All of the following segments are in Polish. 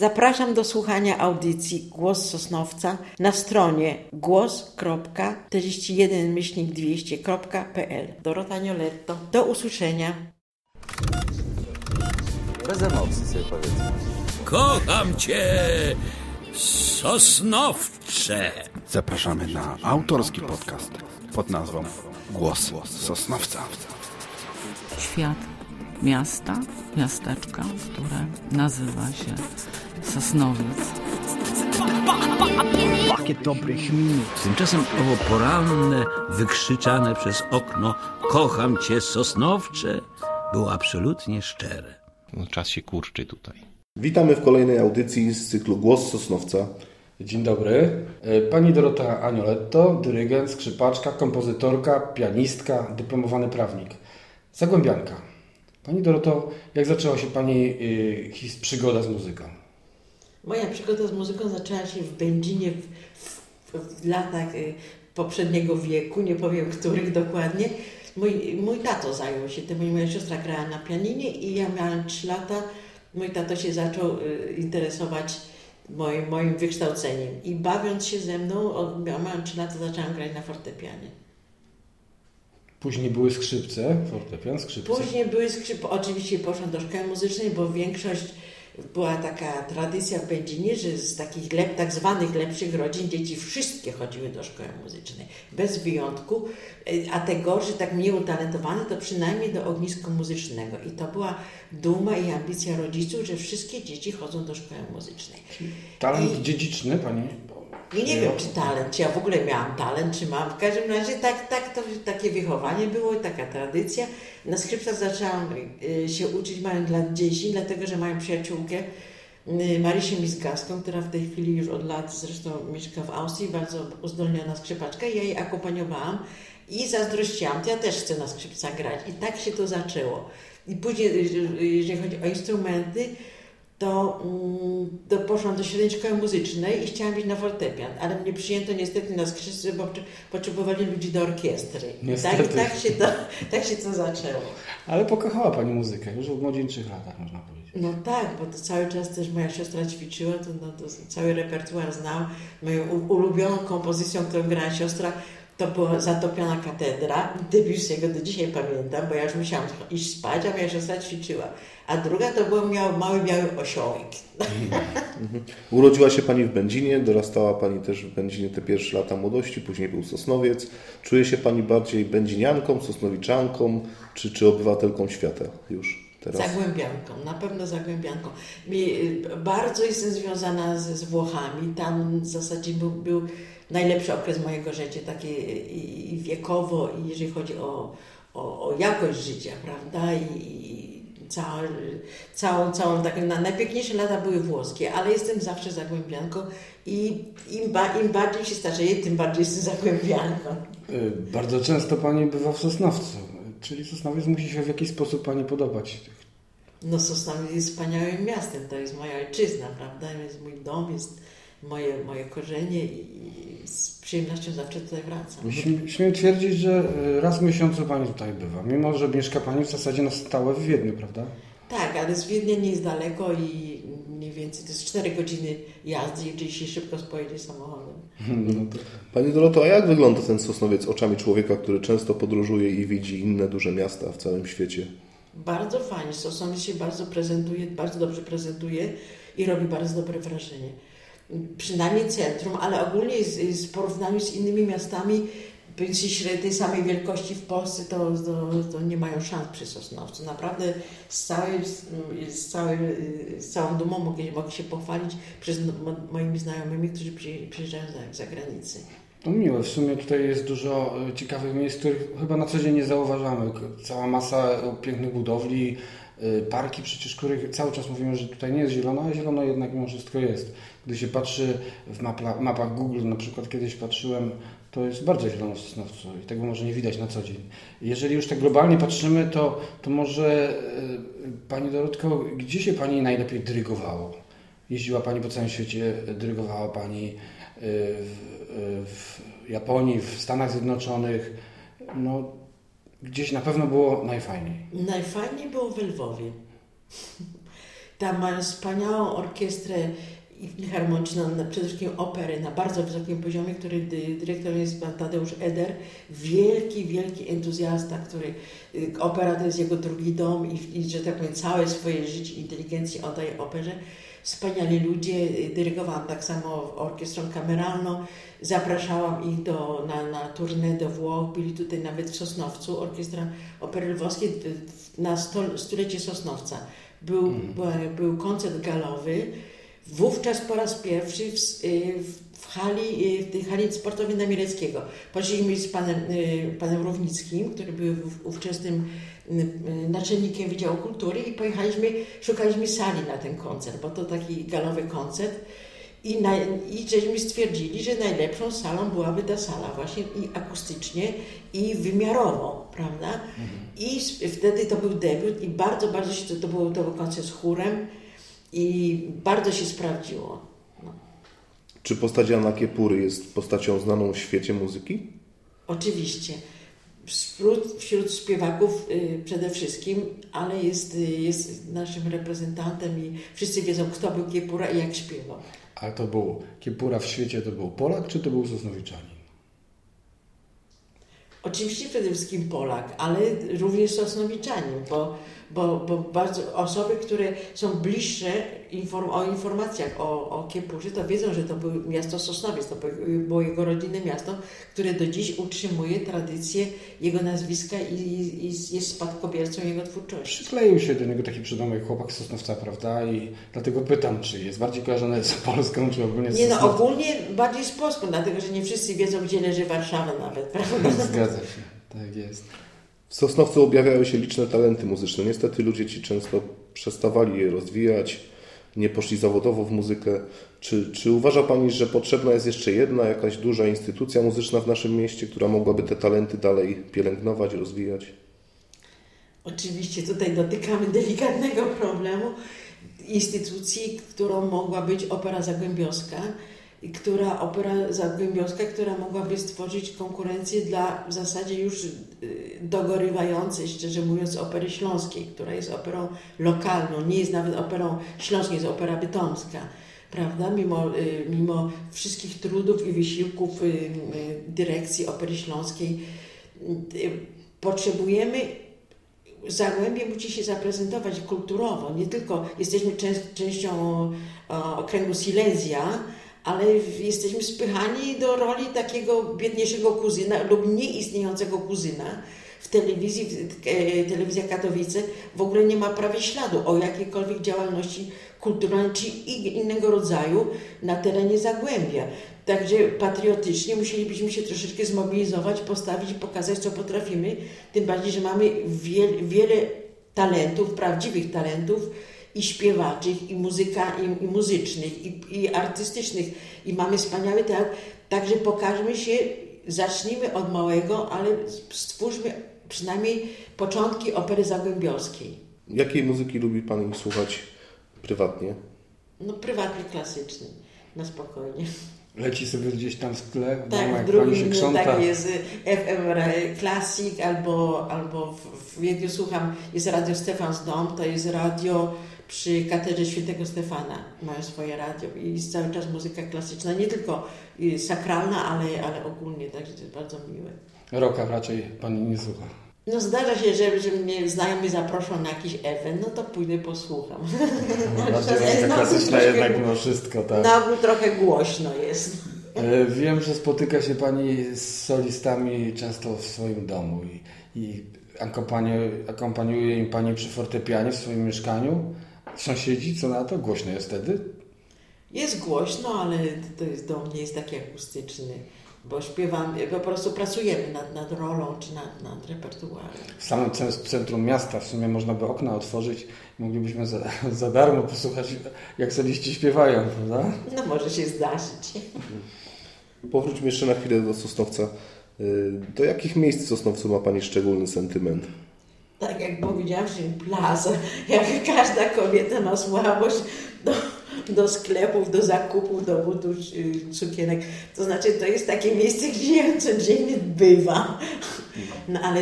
Zapraszam do słuchania audycji Głos Sosnowca na stronie głos.41-200.pl. Dorota Nioletto. Do usłyszenia. Bez emocji sobie powiedzmy. Kocham cię, Sosnowcze. Zapraszamy na autorski podcast pod nazwą Głos Sosnowca. Świat miasta, miasteczka, które nazywa się Sosnowiec. Pakiet dobrych minut. Tymczasem owo poranne, wykrzyczane przez okno Kocham cię, Sosnowcze było absolutnie szczere. No, czas się kurczy tutaj. Witamy w kolejnej audycji z cyklu Głos Sosnowca. Dzień dobry. E, Pani Dorota Anioletto, dyrygent, skrzypaczka, kompozytorka, pianistka, dyplomowany prawnik. Zagłębianka. Pani Doroto, jak zaczęła się Pani y, his- przygoda z muzyką? Moja przygoda z muzyką zaczęła się w Będzinie w, w, w latach y, poprzedniego wieku, nie powiem których dokładnie. Mój, mój tato zajął się tym, moja siostra grała na pianinie i ja miałam 3 lata. Mój tato się zaczął y, interesować moim, moim wykształceniem i bawiąc się ze mną, od, miałam 3 lata, zaczęłam grać na fortepianie. Później były skrzypce, fortepian, skrzypce. Później były skrzypy, oczywiście poszłam do szkoły muzycznej, bo większość była taka tradycja w Będzinie, że z takich lep, tak zwanych lepszych rodzin dzieci wszystkie chodziły do szkoły muzycznej, bez wyjątku, Y, a te gorsze, tak mniej utalentowane, to przynajmniej do ogniska muzycznego. I to była duma i ambicja rodziców, że wszystkie dzieci chodzą do szkoły muzycznej. Talent I- dziedziczny, Pani? I nie wiem, czy talent, czy ja w ogóle miałam talent, czy mam. W każdym razie tak, tak to, takie wychowanie było, taka tradycja. Na skrzypcach zaczęłam y, się uczyć mając lat 10, dlatego że mają przyjaciółkę y, Marysię Mizgaską, która w tej chwili już od lat zresztą mieszka w Austrii, bardzo uzdolniona skrzypaczka. Ja jej akompaniowałam i zazdrościłam, to ja też chcę na skrzypcach grać. I tak się to zaczęło. I później, y, jeżeli chodzi o instrumenty, to, mm, to poszłam do średniej szkoły muzycznej i chciałam iść na fortepian, ale mnie przyjęto niestety na skrzypce, bo potrze- potrzebowali ludzi do orkiestry. Niestety. tak, tak, się to, tak się to zaczęło. Ale pokochała Pani muzykę, już w młodzieńczych latach, można powiedzieć. No tak, bo to cały czas też moja siostra ćwiczyła, to, no, to cały repertuar znałam. Moją ulubioną kompozycją, którą grała siostra, to była Zatopiona katedra. Debussiego do dzisiaj pamiętam, bo ja już musiałam iść spać, a moja siostra ćwiczyła. A druga to był miał mały biały osiołek. Urodziła się Pani w Będzinie, dorastała Pani też w Będzinie te pierwsze lata młodości, później był Sosnowiec. Czuje się Pani bardziej będzinianką, sosnowiczanką, czy, czy obywatelką świata już teraz? Zagłębianką, na pewno zagłębianką. Y, bardzo jestem związana z, z Włochami. Tam w zasadzie był, był najlepszy okres mojego życia, takie i, wiekowo, i jeżeli chodzi o, o, o jakość życia, prawda? I, i cała, całą, całą taką, na, najpiękniejsze lata były włoskie, ale jestem zawsze zagłębianką i im, ba, im bardziej się starzeję, tym bardziej jestem zagłębianką. Y, Bardzo często Pani bywa w Sosnowcu, czyli Sosnowiec musi się w jakiś sposób Pani podobać. No Sosnowiec jest wspaniałym miastem, to jest moja ojczyzna, prawda? Jest mój dom, jest moje, moje korzenie i, z przyjemnością zawsze tutaj wracam. Śm- Śmiem twierdzić, że y, raz w miesiącu Pani tutaj bywa, mimo że mieszka Pani w zasadzie na stałe w Wiedniu, prawda? Tak, ale z Wiednia nie jest daleko i mniej więcej to jest 4 godziny jazdy, jeżeli się szybko pojedzie samochodem. No to, Pani Doroto, a jak wygląda ten Sosnowiec oczami człowieka, który często podróżuje i widzi inne duże miasta w całym świecie? Bardzo fajnie, Sosnowiec się bardzo prezentuje, bardzo dobrze prezentuje i robi bardzo dobre wrażenie. Przynajmniej centrum, ale ogólnie z porównaniu z innymi miastami średniej tej samej wielkości w Polsce, to, to, to nie mają szans przy Sosnowcu. Naprawdę z, całej, z, całej, z całą dumą mogę, mogę się pochwalić przez mo, moimi znajomymi, którzy przyje- przyjeżdżają z zagranicy. no miłe, w sumie tutaj jest dużo ciekawych miejsc, których chyba na co dzień nie zauważamy. Cała masa pięknych budowli, parki przecież, których cały czas mówimy, że tutaj nie jest zielono, a zielono jednak mimo wszystko jest. Gdy się patrzy w mapla, mapach Google, na przykład kiedyś patrzyłem, to jest bardzo zielono w Sosnowcu i tego może nie widać na co dzień. Jeżeli już tak globalnie patrzymy, to, to może y, Pani Dorotko, gdzie się Pani najlepiej dyrygowało? Jeździła Pani po całym świecie, dyrygowała Pani y, w, y, w Japonii, w Stanach Zjednoczonych. No, gdzieś na pewno było najfajniej. Najfajniej było w Lwowie. Tam mają wspaniałą orkiestrę harmoniczną, przede wszystkim operę na bardzo wysokim poziomie, który dy- dyrektorem jest pan Tadeusz Eder. Wielki, wielki entuzjasta, który y, opera to jest jego drugi dom i, i że tak powiem całe swoje życie, inteligencję oddaje operze. Wspaniali ludzie, dyrygowałam tak samo orkiestrą kameralną, zapraszałam ich do, na, na tournée do Włoch, byli tutaj nawet w Sosnowcu, orkiestra opery lwowskiej na sto, stulecie Sosnowca. Był, była- był koncert galowy, wówczas po raz pierwszy w, y, w, hali, y, w tej hali sportowej Namiereckiego. Poszliśmy z panem, y, panem Równickim, który był ówczesnym naczelnikiem Wydziału Kultury i pojechaliśmy, szukaliśmy sali na ten koncert, bo to taki galowy koncert. I, na, I żeśmy stwierdzili, że najlepszą salą byłaby ta sala właśnie i akustycznie, i wymiarowo, prawda? I s- wtedy to był debiut i bardzo, bardzo się, to, to, był, to był koncert z chórem i bardzo się sprawdziło. Czy postać Jana Kiepury jest postacią znaną w świecie muzyki? Oczywiście. Wśród, wśród śpiewaków y, przede wszystkim, ale jest, y, jest naszym reprezentantem i wszyscy wiedzą, kto był Kiepura i jak śpiewał. Ale to był Kiepura w świecie, to był Polak, czy to był Sosnowiczanin? Oczywiście przede wszystkim Polak, ale również Sosnowiczanin, bo, bo, bo bardzo osoby, które są bliższe inform, o informacjach o, o Kiepurze, to wiedzą, że to było miasto Sosnowiec, to było- jego rodzinne miasto, które do dziś utrzymuje tradycję jego nazwiska i, i jest spadkobiercą jego twórczości. Przykleił się do niego taki przydomek chłopak Sosnowca, prawda? I dlatego pytam, czy jest bardziej kojarzony z Polską, czy ogólnie z Nie no, ogólnie bardziej z Polską, dlatego że nie wszyscy wiedzą, gdzie leży Warszawa nawet, prawda? Zgadza się, tak jest. W Sosnowcu objawiały się liczne talenty muzyczne. Niestety ludzie ci często przestawali je rozwijać, nie poszli zawodowo w muzykę. Czy, czy uważa Pani, że potrzebna jest jeszcze jedna jakaś duża instytucja muzyczna w naszym mieście, która mogłaby te talenty dalej pielęgnować, rozwijać? Oczywiście tutaj dotykamy delikatnego problemu instytucji, którą mogła być Opera Zagłębiowska, która Opera Zagłębiowska, która mogłaby stworzyć konkurencję dla w zasadzie już dogorywającej, szczerze mówiąc, Opery Śląskiej, która jest operą lokalną, nie jest nawet operą śląską, jest opera bytomska. Prawda? Mimo, y, mimo wszystkich trudów i wysiłków y, y, dyrekcji Opery Śląskiej, y, potrzebujemy Zagłębie musi się zaprezentować kulturowo. Nie tylko jesteśmy częścią okręgu Silesia, ale jesteśmy spychani do roli takiego biedniejszego kuzyna lub nieistniejącego kuzyna. W telewizji, w- e, telewizja Katowice w ogóle nie ma prawie śladu o jakiejkolwiek działalności kulturalnej czy innego rodzaju na terenie Zagłębia. Także patriotycznie musielibyśmy się troszeczkę zmobilizować, postawić pokazać, co potrafimy. Tym bardziej, że mamy wiel, wiele talentów, prawdziwych talentów i śpiewaczych, i muzyka, i, i muzycznych, i, i artystycznych. I mamy wspaniały teatr. Także pokażmy się, zacznijmy od małego, ale stwórzmy przynajmniej początki opery zagłębiowskiej. Jakiej muzyki lubi Pani słuchać prywatnie? No prywatnie klasyczny, na spokojnie. Leci sobie gdzieś tam w tle, Tak, w drugim tak jest FM Classic albo, albo w, w Wiedniu słucham, jest Radio Stefans Dom, to jest radio przy katedrze świętego Stefana, mają swoje radio i jest cały czas muzyka klasyczna, nie tylko y, sakralna, ale, ale ogólnie, także to jest bardzo miłe. Roka raczej pani nie słucha. No zdarza się, że, że mnie znajomi zaproszą na jakiś event, no to pójdę posłucham. Raczej jest taka na ogół klasyczna jednak mimo wszystko, tak. Na ogół trochę głośno jest. E, Wiem, że spotyka się Pani z solistami często w swoim domu i, i akompaniuje, akompaniuje im Pani przy fortepianie w swoim mieszkaniu. Sąsiedzi, co na to? Głośno jest wtedy? Jest głośno, ale to jest dom nie jest taki akustyczny, bo śpiewam, po prostu pracujemy nad, nad rolą czy nad, nad repertuarem. W samym cen- centrum miasta w sumie można by okna otworzyć i moglibyśmy za, za darmo posłuchać, jak soliści śpiewają, prawda? No może się zdarzyć. Powróćmy jeszcze na chwilę do Sosnowca. Y, Do jakich miejsc w Sosnowcu ma Pani szczególny sentyment? Tak jak powiedziałam, plaza, jak każda kobieta ma słabość do, do sklepów, do zakupów, do butów, y, cukierek. To znaczy, to jest takie miejsce, gdzie ja codziennie bywam. No ale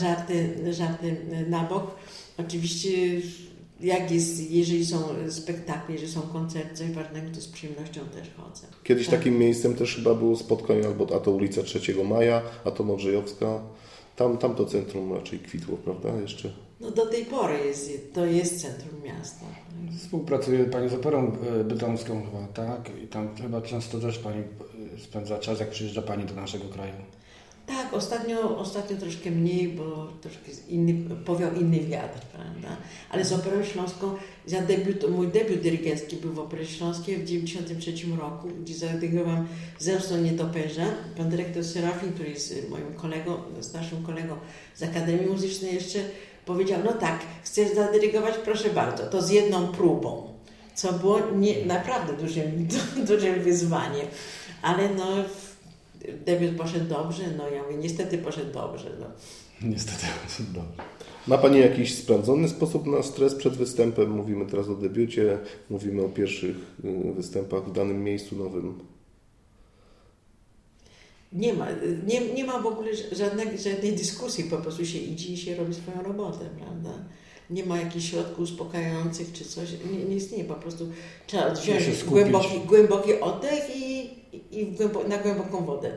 żarty, żarty na bok. Oczywiście jak jest, jeżeli są spektakle, jeżeli są koncerty, coś ważnego, to z przyjemnością też chodzę. Kiedyś Tak. takim miejscem też chyba było spotkanie, albo a to ulica 3 Maja, a to Modrzejowska. Tam, tam to centrum raczej kwitło, prawda? Jeszcze. No do tej pory jest, to jest centrum miasta. Współpracuje Pani z Operą e, Bytomską chyba, tak? I tam chyba często też Pani e, spędza czas, jak przyjeżdża Pani do naszego kraju. Tak, ostatnio, ostatnio troszkę mniej, bo troszkę inny, powiał inny wiatr, prawda? Ale z Operą Śląską, ja debiut, mój debiut dyrygencki był w Operze Śląskiej w 1993 roku, gdzie zadyrygowałam Zemstą Nietoperza. Pan dyrektor Serafin, który jest moim kolegą, starszym kolegą z Akademii Muzycznej jeszcze, powiedział, no tak, chcesz zadyrygować, proszę bardzo, to z jedną próbą. Co było nie, naprawdę dużym, dużym wyzwaniem. Ale no, debiut poszedł dobrze, no ja mówię, niestety poszedł dobrze. No. Niestety, dobrze. Ma Pani jakiś sprawdzony sposób na stres przed występem? Mówimy teraz o debiucie, mówimy o pierwszych y, występach w danym miejscu nowym. Nie ma, nie, nie ma w ogóle żadnej, żadnej dyskusji, po prostu się idzie i się robi swoją robotę, prawda? Nie ma jakichś środków uspokajających czy coś, nie, nie istnieje, po prostu trzeba wziąć głęboki, głęboki oddech i, i głębo, na głęboką wodę.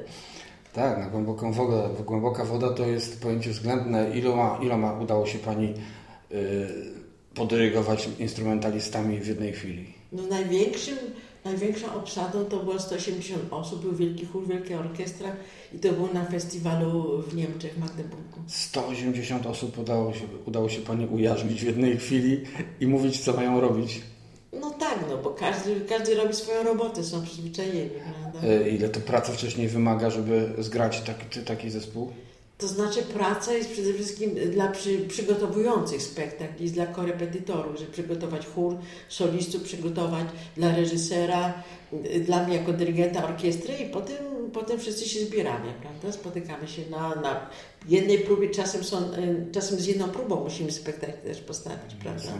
Tak, na głęboką wodę. Głęboka woda to jest pojęcie względne. Iloma, iloma udało się Pani y, podyrygować instrumentalistami w jednej chwili? No największym, największą obsadą to było 180 osób, był wielki chór, wielka orkiestra i to było na festiwalu w Niemczech, w Magdeburgu. 180 osób udało się, udało się Pani ujarzmić w jednej chwili i mówić, co mają robić. No no bo każdy, każdy robi swoją robotę, są przyzwyczajeni, prawda? Y, ile to praca wcześniej wymaga, żeby zgrać taki, taki zespół? To znaczy praca jest przede wszystkim dla przy, przygotowujących spektakli, jest dla korepetytorów, żeby przygotować chór, solistów, przygotować dla reżysera, dla mnie jako dyrygenta orkiestry i potem, potem wszyscy się zbieramy, prawda? Spotykamy się na, na jednej próbie, czasem, są, y, czasem z jedną próbą musimy spektakl też postawić, prawda?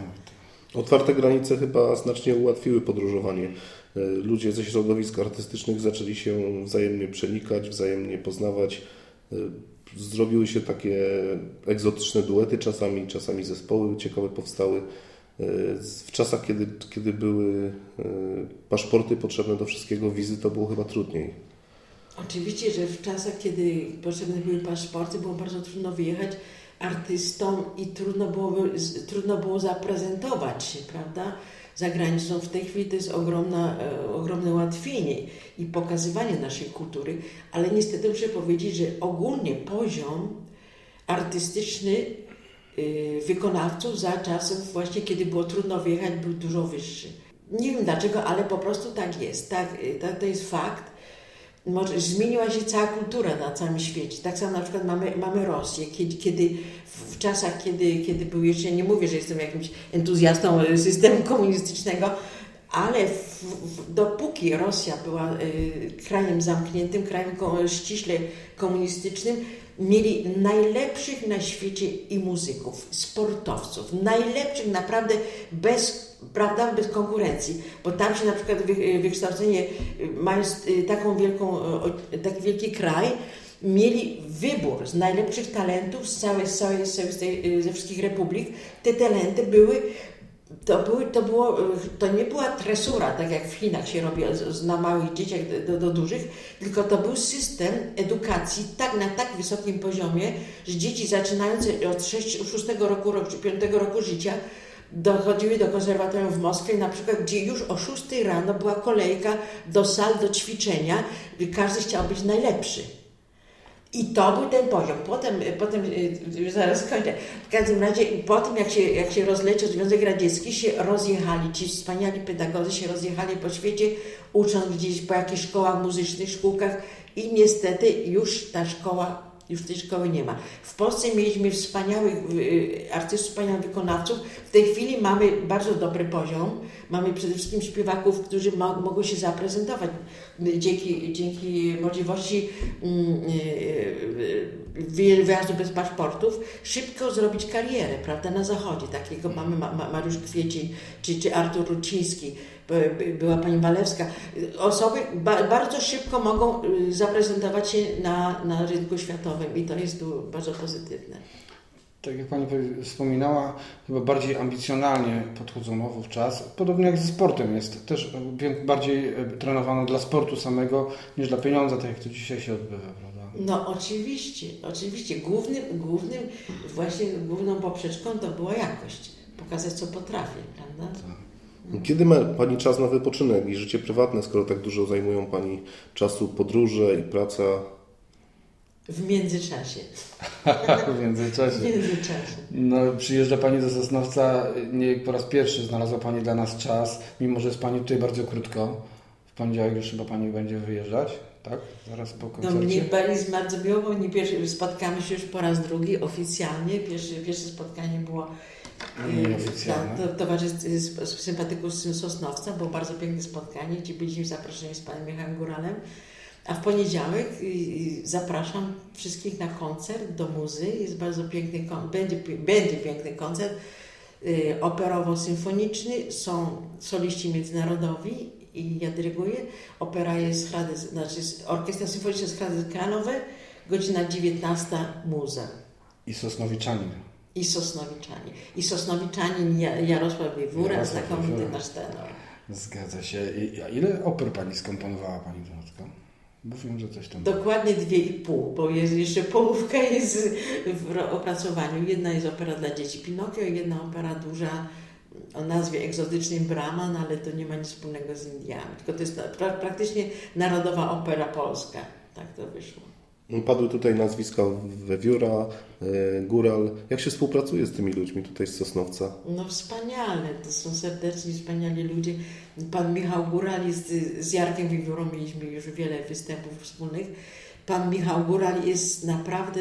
Otwarte granice chyba znacznie ułatwiły podróżowanie. Y, Ludzie ze środowisk artystycznych zaczęli się wzajemnie przenikać, wzajemnie poznawać. Y, Zrobiły się takie egzotyczne duety czasami, czasami zespoły ciekawe powstały. Y, W czasach, kiedy, kiedy były paszporty potrzebne do wszystkiego, wizy, to było chyba trudniej. Oczywiście, że w czasach, kiedy potrzebne były paszporty, było bardzo trudno wyjechać artystom i trudno było, trudno było zaprezentować się, prawda? Za granicą. W tej chwili to jest ogromna, e, ogromne ułatwienie i pokazywanie naszej kultury, ale niestety muszę powiedzieć, że ogólnie poziom artystyczny y, wykonawców za czasów właśnie, kiedy było trudno wyjechać, był dużo wyższy. Nie wiem dlaczego, ale po prostu tak jest. Tak, to, to jest fakt. Może zmieniła się cała kultura na całym świecie. Tak samo na przykład mamy, mamy Rosję, kiedy, kiedy w, czasach, kiedy, kiedy był jeszcze, nie mówię, że jestem jakimś entuzjastą systemu komunistycznego, ale w, w, dopóki Rosja była y, krajem zamkniętym, krajem ko, ściśle komunistycznym, mieli najlepszych na świecie i muzyków, sportowców, najlepszych naprawdę bez, prawda, bez konkurencji, bo tam się na przykład wy, wykształcenie, y, mając y, taką wielką, y, taki wielki kraj, mieli wybór z najlepszych talentów z całej, całej, całej, ze wszystkich republik. Te talenty były to, były, to, było, to nie była tresura, tak jak w Chinach się robi na małych dzieciach do, do, dużych, tylko to był system edukacji tak na tak wysokim poziomie, że dzieci zaczynające od 6, 6 roku, roku czy 5 roku życia dochodziły do konserwatorium w Moskwie, na przykład, gdzie już o 6 rano była kolejka do sal do ćwiczenia, każdy chciał być najlepszy. I to był ten poziom. Potem, potem y, już zaraz skończę. W każdym razie po tym, jak się, jak się rozleciał Związek Radziecki, się rozjechali, ci wspaniali pedagodzy się rozjechali po świecie, ucząc gdzieś po jakichś szkołach muzycznych, szkółkach i niestety już ta szkoła, już tej szkoły nie ma. W Polsce mieliśmy wspaniałych y, artystów, wspaniałych wykonawców. W tej chwili mamy bardzo dobry poziom. Mamy przede wszystkim śpiewaków, którzy mo- mogą się zaprezentować dzięki, dzięki możliwości mm, y, y, wyjazdu bez paszportów, szybko zrobić karierę, prawda, na zachodzie. Takiego mamy Ma- Ma- Mariusz Kwiecień, czy, czy Artur Ruciński, była pani Walewska. Osoby ba, bardzo szybko mogą y, zaprezentować się na, na rynku światowym i to jest bardzo pozytywne. tak jak Pani wspominała, chyba bardziej ambicjonalnie podchodzono wówczas. Podobnie jak ze sportem jest. Też e, bardziej e, trenowano dla sportu samego niż dla pieniądza, tak jak to dzisiaj się odbywa, prawda? No oczywiście, oczywiście. Głównym, głównym, właśnie główną poprzeczką to była jakość. Pokazać, co potrafię, prawda? Kiedy ma Pani czas na wypoczynek i życie prywatne, skoro tak dużo zajmują Pani czasu podróże i praca? W międzyczasie. w międzyczasie. W międzyczasie. No, przyjeżdża Pani do Sosnowca, nie po raz pierwszy znalazła Pani dla nas czas, mimo że jest Pani tutaj bardzo krótko. W poniedziałek już chyba Pani będzie wyjeżdżać, tak? Zaraz po No koncercie. mnie pani jest bardzo miło, bo nie pierwszy, spotkamy się już po raz drugi oficjalnie. Pierwsze, pierwsze spotkanie było na to- towarzystwie z- z- sympatyków z Sosnowca. Było bardzo piękne spotkanie, gdzie byliśmy zaproszeni z panem Michałem Góralem. A w poniedziałek zapraszam wszystkich na koncert do muzy. Jest bardzo piękny, będzie, będzie piękny koncert y, operowo-symfoniczny. Są soliści międzynarodowi i ja dyryguję. Opera jest Hrady, znaczy Orkiestra Symfoniczna jest Hrady Kranowe, godzina 19 muza. I Sosnowiczanin. I Sosnowiczanie. I Sosnowiczanin Ja- Jarosław Jarosław znakomity nasz tenor. Zgadza się. A ile oper Pani skomponowała Pani Donatko? Bo wiem, że coś tam... Dokładnie dwie i pół, bo jest jeszcze połówka jest w opracowaniu. Jedna jest opera dla dzieci Pinokio, jedna opera duża o nazwie egzotycznej Brahman, ale to nie ma nic wspólnego z Indiami. Tylko to jest pra praktycznie narodowa opera polska. Tak to wyszło. Padły tutaj nazwiska Wewióra, e, Góral. Jak się współpracuje z tymi ludźmi tutaj z Sosnowca? No wspaniale, to są serdeczni, wspaniali ludzie. Pan Michał Góral jest z Jarkiem Wiewiórą, mieliśmy już wiele występów wspólnych. Pan Michał Góral jest naprawdę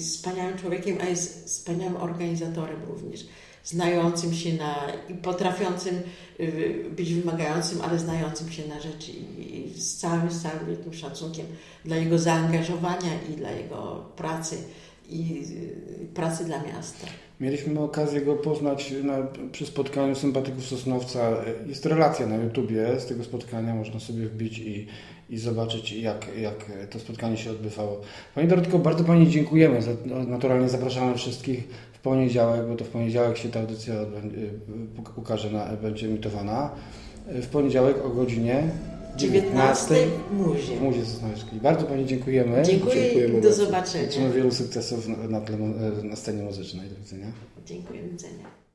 wspaniałym człowiekiem, a jest wspaniałym organizatorem również. Znającym się na i potrafiącym y, być wymagającym, ale znającym się na rzeczy i, i z całym, z całym wielkim szacunkiem dla jego zaangażowania i dla jego pracy i y, pracy dla miasta. Mieliśmy okazję go poznać na, przy spotkaniu sympatyków Sosnowca. Jest relacja na YouTubie z tego spotkania, można sobie wbić i, i zobaczyć, jak, jak to spotkanie się odbywało. Pani Dorotko, bardzo Pani dziękujemy. Za, naturalnie zapraszamy wszystkich w poniedziałek, bo to w poniedziałek się ta audycja y, ukaże, na, będzie emitowana. W poniedziałek o godzinie 19 w Muzie. w Muzie Sosnowieckiej. Bardzo Pani dziękujemy. Dziękuję Dziękujemy do zobaczenia. Życzymy wielu sukcesów na, na, tle, na scenie muzycznej. Do widzenia. Dziękuję, do widzenia.